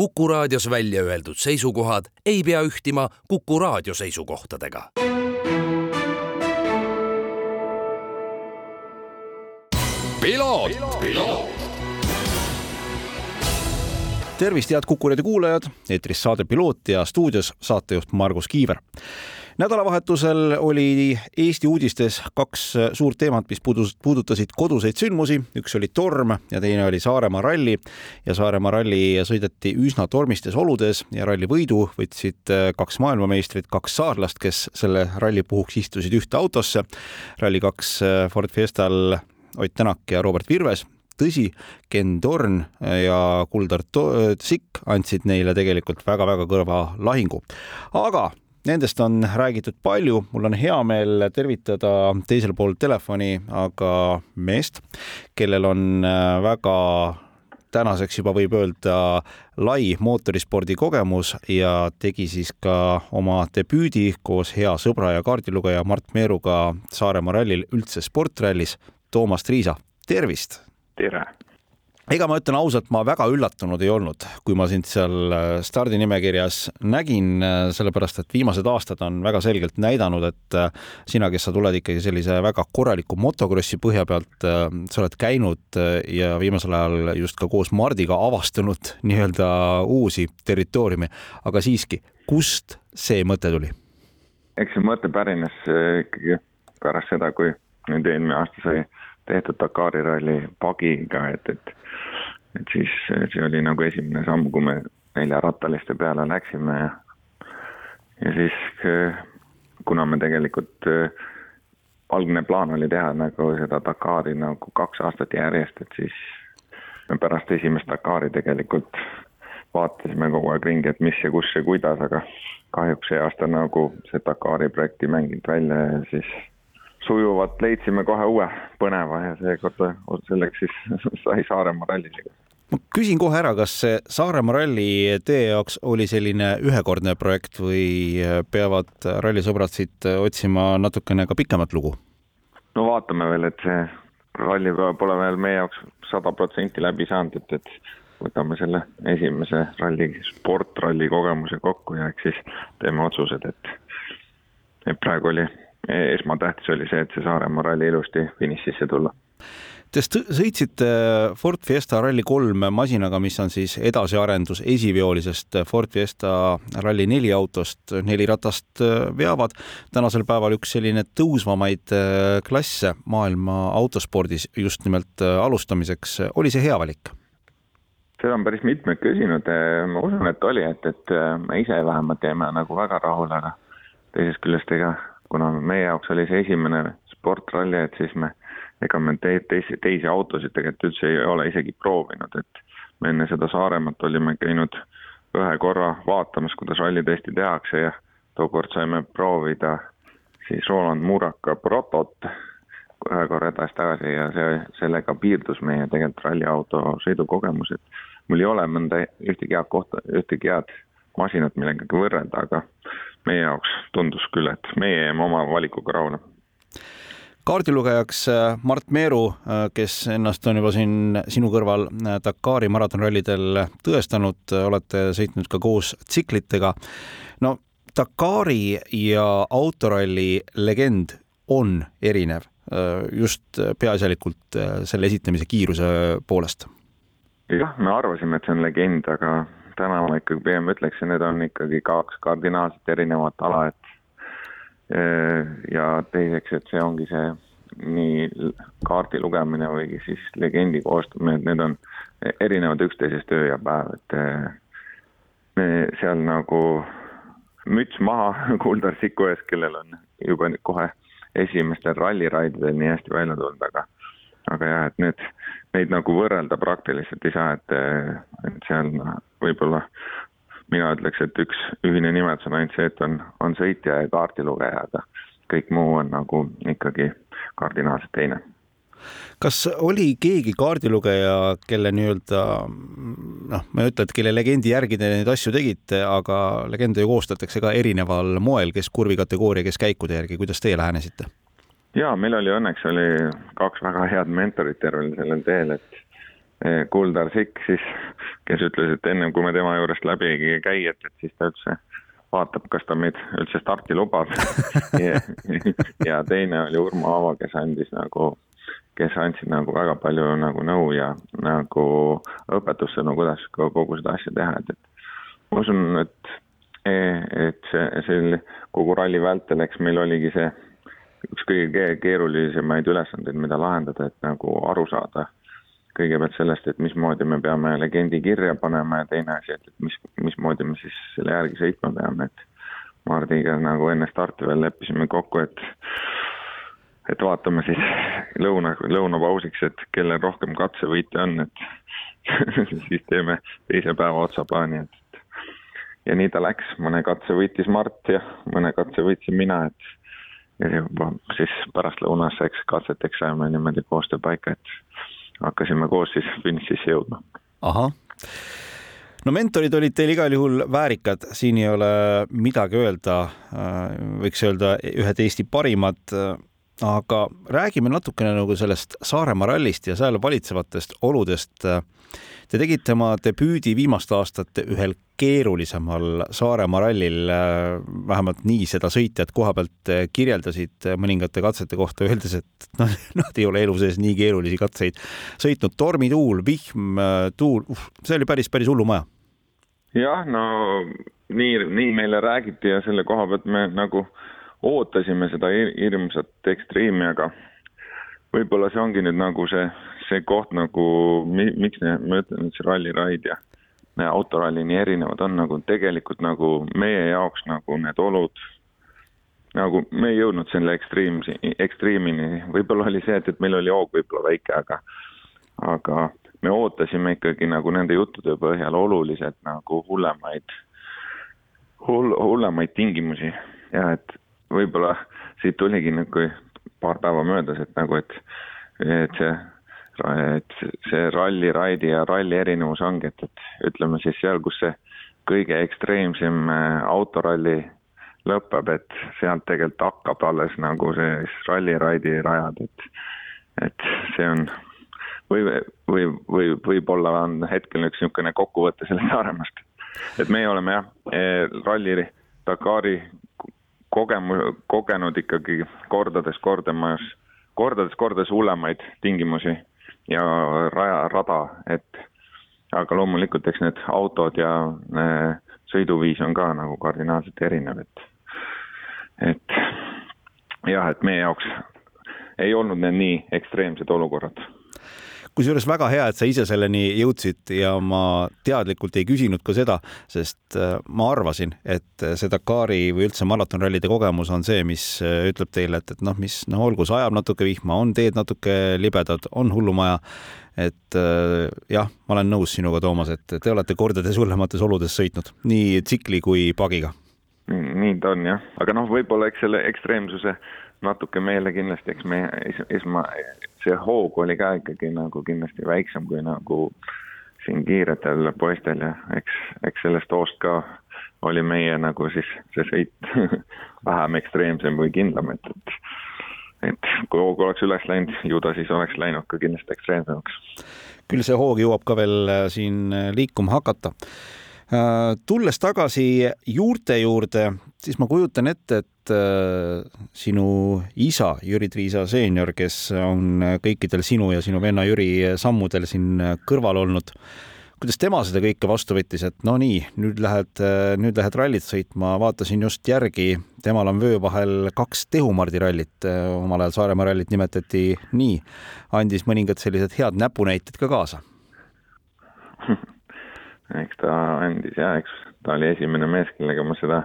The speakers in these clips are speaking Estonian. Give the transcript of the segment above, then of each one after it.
Kuku raadios välja öeldud seisukohad ei pea ühtima Kuku raadio seisukohtadega. tervist, head Kuku raadio kuulajad, eetris saade Piloot ja stuudios saatejuht Margus Kiiver nädalavahetusel oli Eesti uudistes kaks suurt teemat, mis puudutasid koduseid sündmusi, üks oli torm ja teine oli Saaremaa ralli ja Saaremaa ralli sõideti üsna tormistes oludes ja ralli võidu võtsid kaks maailmameistrit, kaks saarlast, kes selle ralli puhuks istusid ühte autosse. Rally2 Ford Fiestal Ott Tänak ja Robert Virves tõsi, Ken Torn ja Kuldar Sikk andsid neile tegelikult väga-väga kõrva lahingu. aga Nendest on räägitud palju, mul on hea meel tervitada teisel pool telefoni aga meest, kellel on äh, väga tänaseks juba võib öelda lai mootorispordi kogemus ja tegi siis ka oma debüüdi koos hea sõbra ja kaardilugeja Mart Meeruga Saaremaa rallil üldse sportrallis. Toomas Triisa, tervist! tere! Ega ma ütlen ausalt, ma väga üllatunud ei olnud, kui ma sind seal äh, stardinimekirjas nägin, äh, sellepärast et viimased aastad on väga selgelt näidanud, et äh, sina, kes sa tuled ikkagi sellise väga korraliku motokrossi põhja pealt, sa oled käinud ja viimasel ajal just ka koos Mardiga avastanud nii-öelda uusi territooriume, aga siiski, kust see mõte tuli? eks see mõte pärines ikkagi pärast seda, kui nüüd eelmine aasta sai tehtud Dakari ralli pagiga, et, et et siis see oli nagu esimene samm, kui me neljarattaliste peale läksime. Ja ja siis kuna me tegelikult algne plaan oli teha nagu seda Dakari nagu kaks aastat järjest, et siis me pärast esimest Dakari tegelikult vaatasime kogu aeg ringi, et mis ja kus ja kuidas, aga kahjuks see aasta nagu see Dakari projekt ei mänginud välja ja siis sujuvalt leidsime kohe uue põneva ja seekord selleks siis sai Saaremaa ralli. ma küsin kohe ära, kas see Saaremaa ralli teie jaoks oli selline ühekordne projekt või peavad rallisõbrad siit otsima natukene ka pikemat lugu? no vaatame veel, et see ralli pole veel meie jaoks sada protsenti läbi saanud, et, et võtame selle esimese ralli, sportralli kogemuse kokku ja eks siis teeme otsused, et, et praegu oli esmatähtis oli see, et see Saaremaa ralli ilusti finišisse tulla. Te sõitsite Ford Fiesta Rally3 masinaga, mis on siis edasiarendus esiviolisest Ford Fiesta Rally4 autost, neli ratast äh, veavad. tänasel päeval üks selline tõusvamaid äh, klasse maailma autospordis just nimelt äh, alustamiseks. oli see hea valik? seda on päris mitmed küsinud, ma usun, et oli, et, et me ise vähemalt jäime nagu väga rahule, aga teisest küljest ega kuna meie jaoks oli see esimene sportralli, et siis me, ega me te, teisi, teisi autosid tegelikult üldse ei ole isegi proovinud, et me enne seda Saaremaad olime käinud ühe korra vaatamas, kuidas rallitesti tehakse ja tookord saime proovida siis Roland Muraka protot ühe korra edasi-tagasi ja see, sellega piirdus meie tegelikult ralliauto sõidukogemus, et mul ei ole mõnda ühtegi head kohta, ühtegi head masinat millegagi võrrelda, aga meie jaoks tundus küll, et meie jääme oma valikuga rahule kaardilugejaks äh, Mart Meeru, äh, kes ennast on juba siin sinu kõrval äh, Dakari maratonrallidel tõestanud, olete sõitnud ka koos tsiklitega. no Dakari ja autoralli legend on erinev just peaasjalikult selle esitamise kiiruse poolest. jah, me arvasime, et see on legend, aga täna ma ikkagi pigem ütleksin, need on ikkagi kaks kardinaalselt erinevat ala, et eh, ja teiseks, et see ongi see nii kaardi lugemine või siis legendi koostamine, et need on erinevad üksteisest öö ja päev, et eh, me seal nagu müts maha Kuldar Siku ees, kellel on juba kohe esimestel ralliraididel nii hästi välja tulnud, aga aga jah, et need, neid nagu võrrelda praktiliselt ei saa, et, et seal võib-olla mina ütleks, et üks ühine nimetus on ainult see, et on, on sõitja ja kaardilugeja, aga kõik muu on nagu ikkagi kardinaalselt teine kas oli keegi kaardilugeja, kelle nii-öelda noh, ma ei ütle, et kelle legendi järgi te neid asju tegite, aga legende ju koostatakse ka erineval moel, kes kurvi kategooria, kes käikude järgi, kuidas teie lähenesite? jaa, meil oli õnneks oli kaks väga head mentorit tervel sellel teel, et Kuldar Sikk siis, kes ütles, et ennem kui me tema juurest läbi ei käi, et, et siis ta üldse vaatab, kas ta meid üldse starti lubab. Ja, ja teine oli Urmo Aava, kes andis nagu, kes andsid nagu väga palju nagu nõu ja nagu õpetussõnu, kuidas kogu seda asja teha, et, et ma usun, et, et see, see kogu ralli vältel, eks meil oligi see üks kõige keerulisemaid ülesandeid, mida lahendada, et nagu aru saada kõigepealt sellest, et mismoodi me peame legendi kirja panema ja teine asi, et, et mis, mismoodi me siis selle järgi sõitma peame, et Mardiga nagu enne starti veel leppisime kokku, et et vaatame siis lõuna, lõunapausiks, et kellel rohkem katsevõite on, et siis teeme teise päeva otsaplaani, et ja nii ta läks, mõne katse võitis Mart ja mõne katse võitsin mina, et ja juba siis pärastlõunas, eks katseteks saime niimoodi koostöö paika, et hakkasime koos siis finišisse jõudma. ahah, no mentorid olid teil igal juhul väärikad, siin ei ole midagi öelda, võiks öelda ühed Eesti parimad, aga räägime natukene nagu sellest Saaremaa rallist ja seal valitsevatest oludest. Te tegite oma debüüdi viimaste aastate ühel keerulisemal Saaremaa rallil, vähemalt nii seda sõitjad koha pealt kirjeldasid mõningate katsete kohta, öeldes, et noh, nad ei ole elu sees nii keerulisi katseid sõitnud. tormituul, vihm, tuul, uh, see oli päris, päris hullumaja. jah, no nii, nii meile räägiti ja selle koha pealt me nagu ootasime seda hirmsat ekstreemi, aga võib-olla see ongi nüüd nagu see, see koht nagu, miks ne, ma ütlen, et see ralliraid ja autoralli nii erinevad on nagu tegelikult nagu meie jaoks nagu need olud, nagu me ei jõudnud selle ekstreemsi, ekstreemini, võib-olla oli see, et, et meil oli hoog võib-olla väike, aga, aga me ootasime ikkagi nagu nende juttude põhjal oluliselt nagu hullemaid, hull, hullemaid tingimusi. Ja et võib-olla siit tuligi nagu paar päeva möödas, et nagu, et, et see et see ralli, raidi ja ralli erinevus ongi, et, et ütleme siis seal, kus see kõige ekstreemsem äh, autoralli lõpeb, et sealt tegelikult hakkab alles nagu see ralli-raidi rajad, et, et see on või, või, või võib-olla on hetkel üks niisugune kokkuvõte sellest Saaremaast. et meie oleme jah, eh, ralli Dakari kogemu-, kogenud ikkagi kordades kordamas, kordades, kordades hullemaid tingimusi ja raja, rada, et aga loomulikult, eks need autod ja äh, sõiduviis on ka nagu kardinaalselt erinev, et, et jah, et meie jaoks ei olnud need nii ekstreemsed olukorrad kusjuures väga hea, et sa ise selleni jõudsid ja ma teadlikult ei küsinud ka seda, sest äh, ma arvasin, et see Dakari või üldse maratonrallide kogemus on see, mis äh, ütleb teile, et, et noh, mis noh, olgu, sajab natuke vihma, on teed natuke libedad, on hullumaja. et äh, jah, ma olen nõus sinuga, Toomas, et te olete kordades hullemates oludes sõitnud nii tsikli kui pagiga. nii ta on jah, aga noh, võib-olla eks selle ekstreemsuse natuke meile kindlasti, eks me esma, see hoog oli ka ikkagi nagu kindlasti väiksem kui nagu siin kiiretel poistel ja eks, eks sellest hoost ka oli meie nagu siis see sõit vähem ekstreemsem või kindlam, et, et et kui hoog oleks üles läinud, ju ta siis oleks läinud ka kindlasti ekstreemsemaks. küll see hoog jõuab ka veel äh, siin äh, liikuma hakata. Äh, tulles tagasi juurte juurde, siis ma kujutan ette, et sinu isa, Jüri Triisa seenior, kes on kõikidel sinu ja sinu venna Jüri sammudel siin kõrval olnud, kuidas tema seda kõike vastu võttis, et no nii, nüüd lähed, nüüd lähed rallit sõitma, vaatasin just järgi, temal on vöö vahel kaks Tehumardi rallit, omal ajal Saaremaa rallit nimetati nii, andis mõningad sellised head näpunäited ka kaasa. Eks ta andis ja eks ta oli esimene mees, kellega ma seda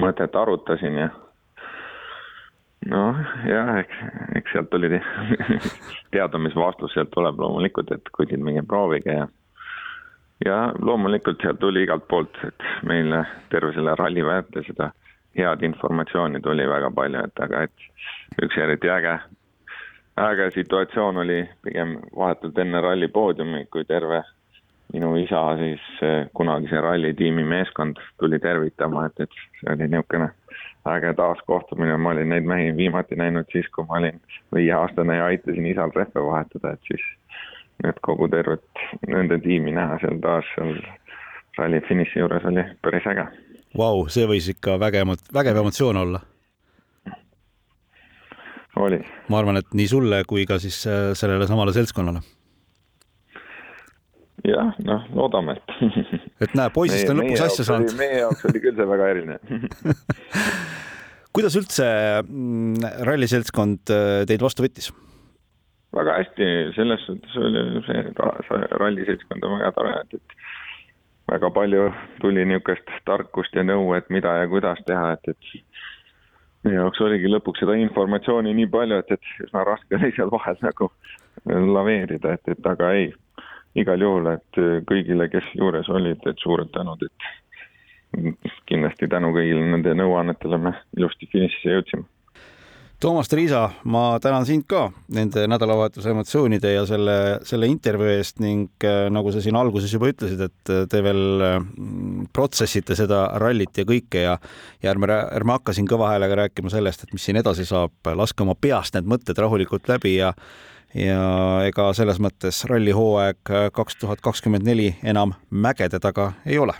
mõtet arutasin ja noh, jah, eks, eks sealt tuli teada, mis vastus sealt tuleb loomulikult, et kuskil minge proovige ja ja loomulikult sealt tuli igalt poolt, et meile terve selle ralli vältel seda head informatsiooni tuli väga palju, et aga et üks eriti äge, äge situatsioon oli pigem vahetult enne ralli poodiumi, kui terve minu isa siis eh, kunagise rallitiimi meeskond tuli tervitama, et, et see oli niisugune äge taaskohtumine, ma olin neid mehi viimati näinud siis, kui ma olin viieaastane ja aitasin isal rehve vahetada, et siis et kogu tervet nende tiimi näha seal taas seal ralli finiši juures oli päris äge. Vau, see võis ikka vägev, vägev emotsioon olla. oli. ma arvan, et nii sulle kui ka siis äh, sellele samale seltskonnale. jah, noh, loodame, et et näe, poisist on lõpuks asja saanud. meie jaoks oli küll see väga eriline kuidas üldse mm, ralliseltskond äh, teid vastu võttis? väga hästi, selles suhtes oli see ralliseltskond on väga tore, et, et väga palju tuli niisugust tarkust ja nõu, et mida ja kuidas teha, et, et meie jaoks oligi lõpuks seda informatsiooni nii palju, et, et üsna raske oli seal vahel nagu laveerida, et, et aga ei, igal juhul, et kõigile, kes juures olid, et suured tänud, et kindlasti tänu kõigile nende nõuannetele me ilusti finišisse jõudsime Toomas Triisa, ma tänan sind ka nende nädalavahetuse emotsioonide ja selle, selle intervjuu eest ning äh, nagu sa siin alguses juba ütlesid, et äh, te veel mm, protsessite seda rallit ja kõike ja ja ärme, ärme hakka siin kõva häälega rääkima sellest, et mis siin edasi saab, laske oma peast need mõtted rahulikult läbi ja ja ega selles mõttes rallihooaeg kaks tuhat kakskümmend neli enam mägede taga ei ole.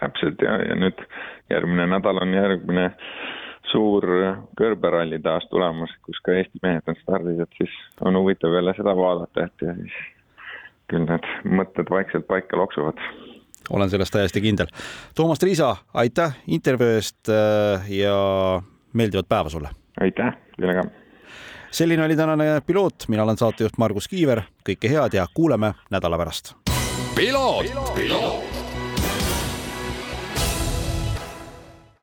täpselt ja, ja nüüd järgmine nädal on järgmine suur kõrberalli taas tulemas, kus ka Eesti mehed on stardis, et siis on huvitav jälle seda vaadata, et ja siis küll need mõtted vaikselt paika loksuvad. olen selles täiesti kindel. Toomas Triisa, aitäh intervjuu eest äh, ja meeldivat päeva sulle! aitäh, teile ka! selline oli tänane piloot, mina olen saatejuht Margus Kiiver, kõike head ja kuuleme nädala pärast. piloot, piloot.!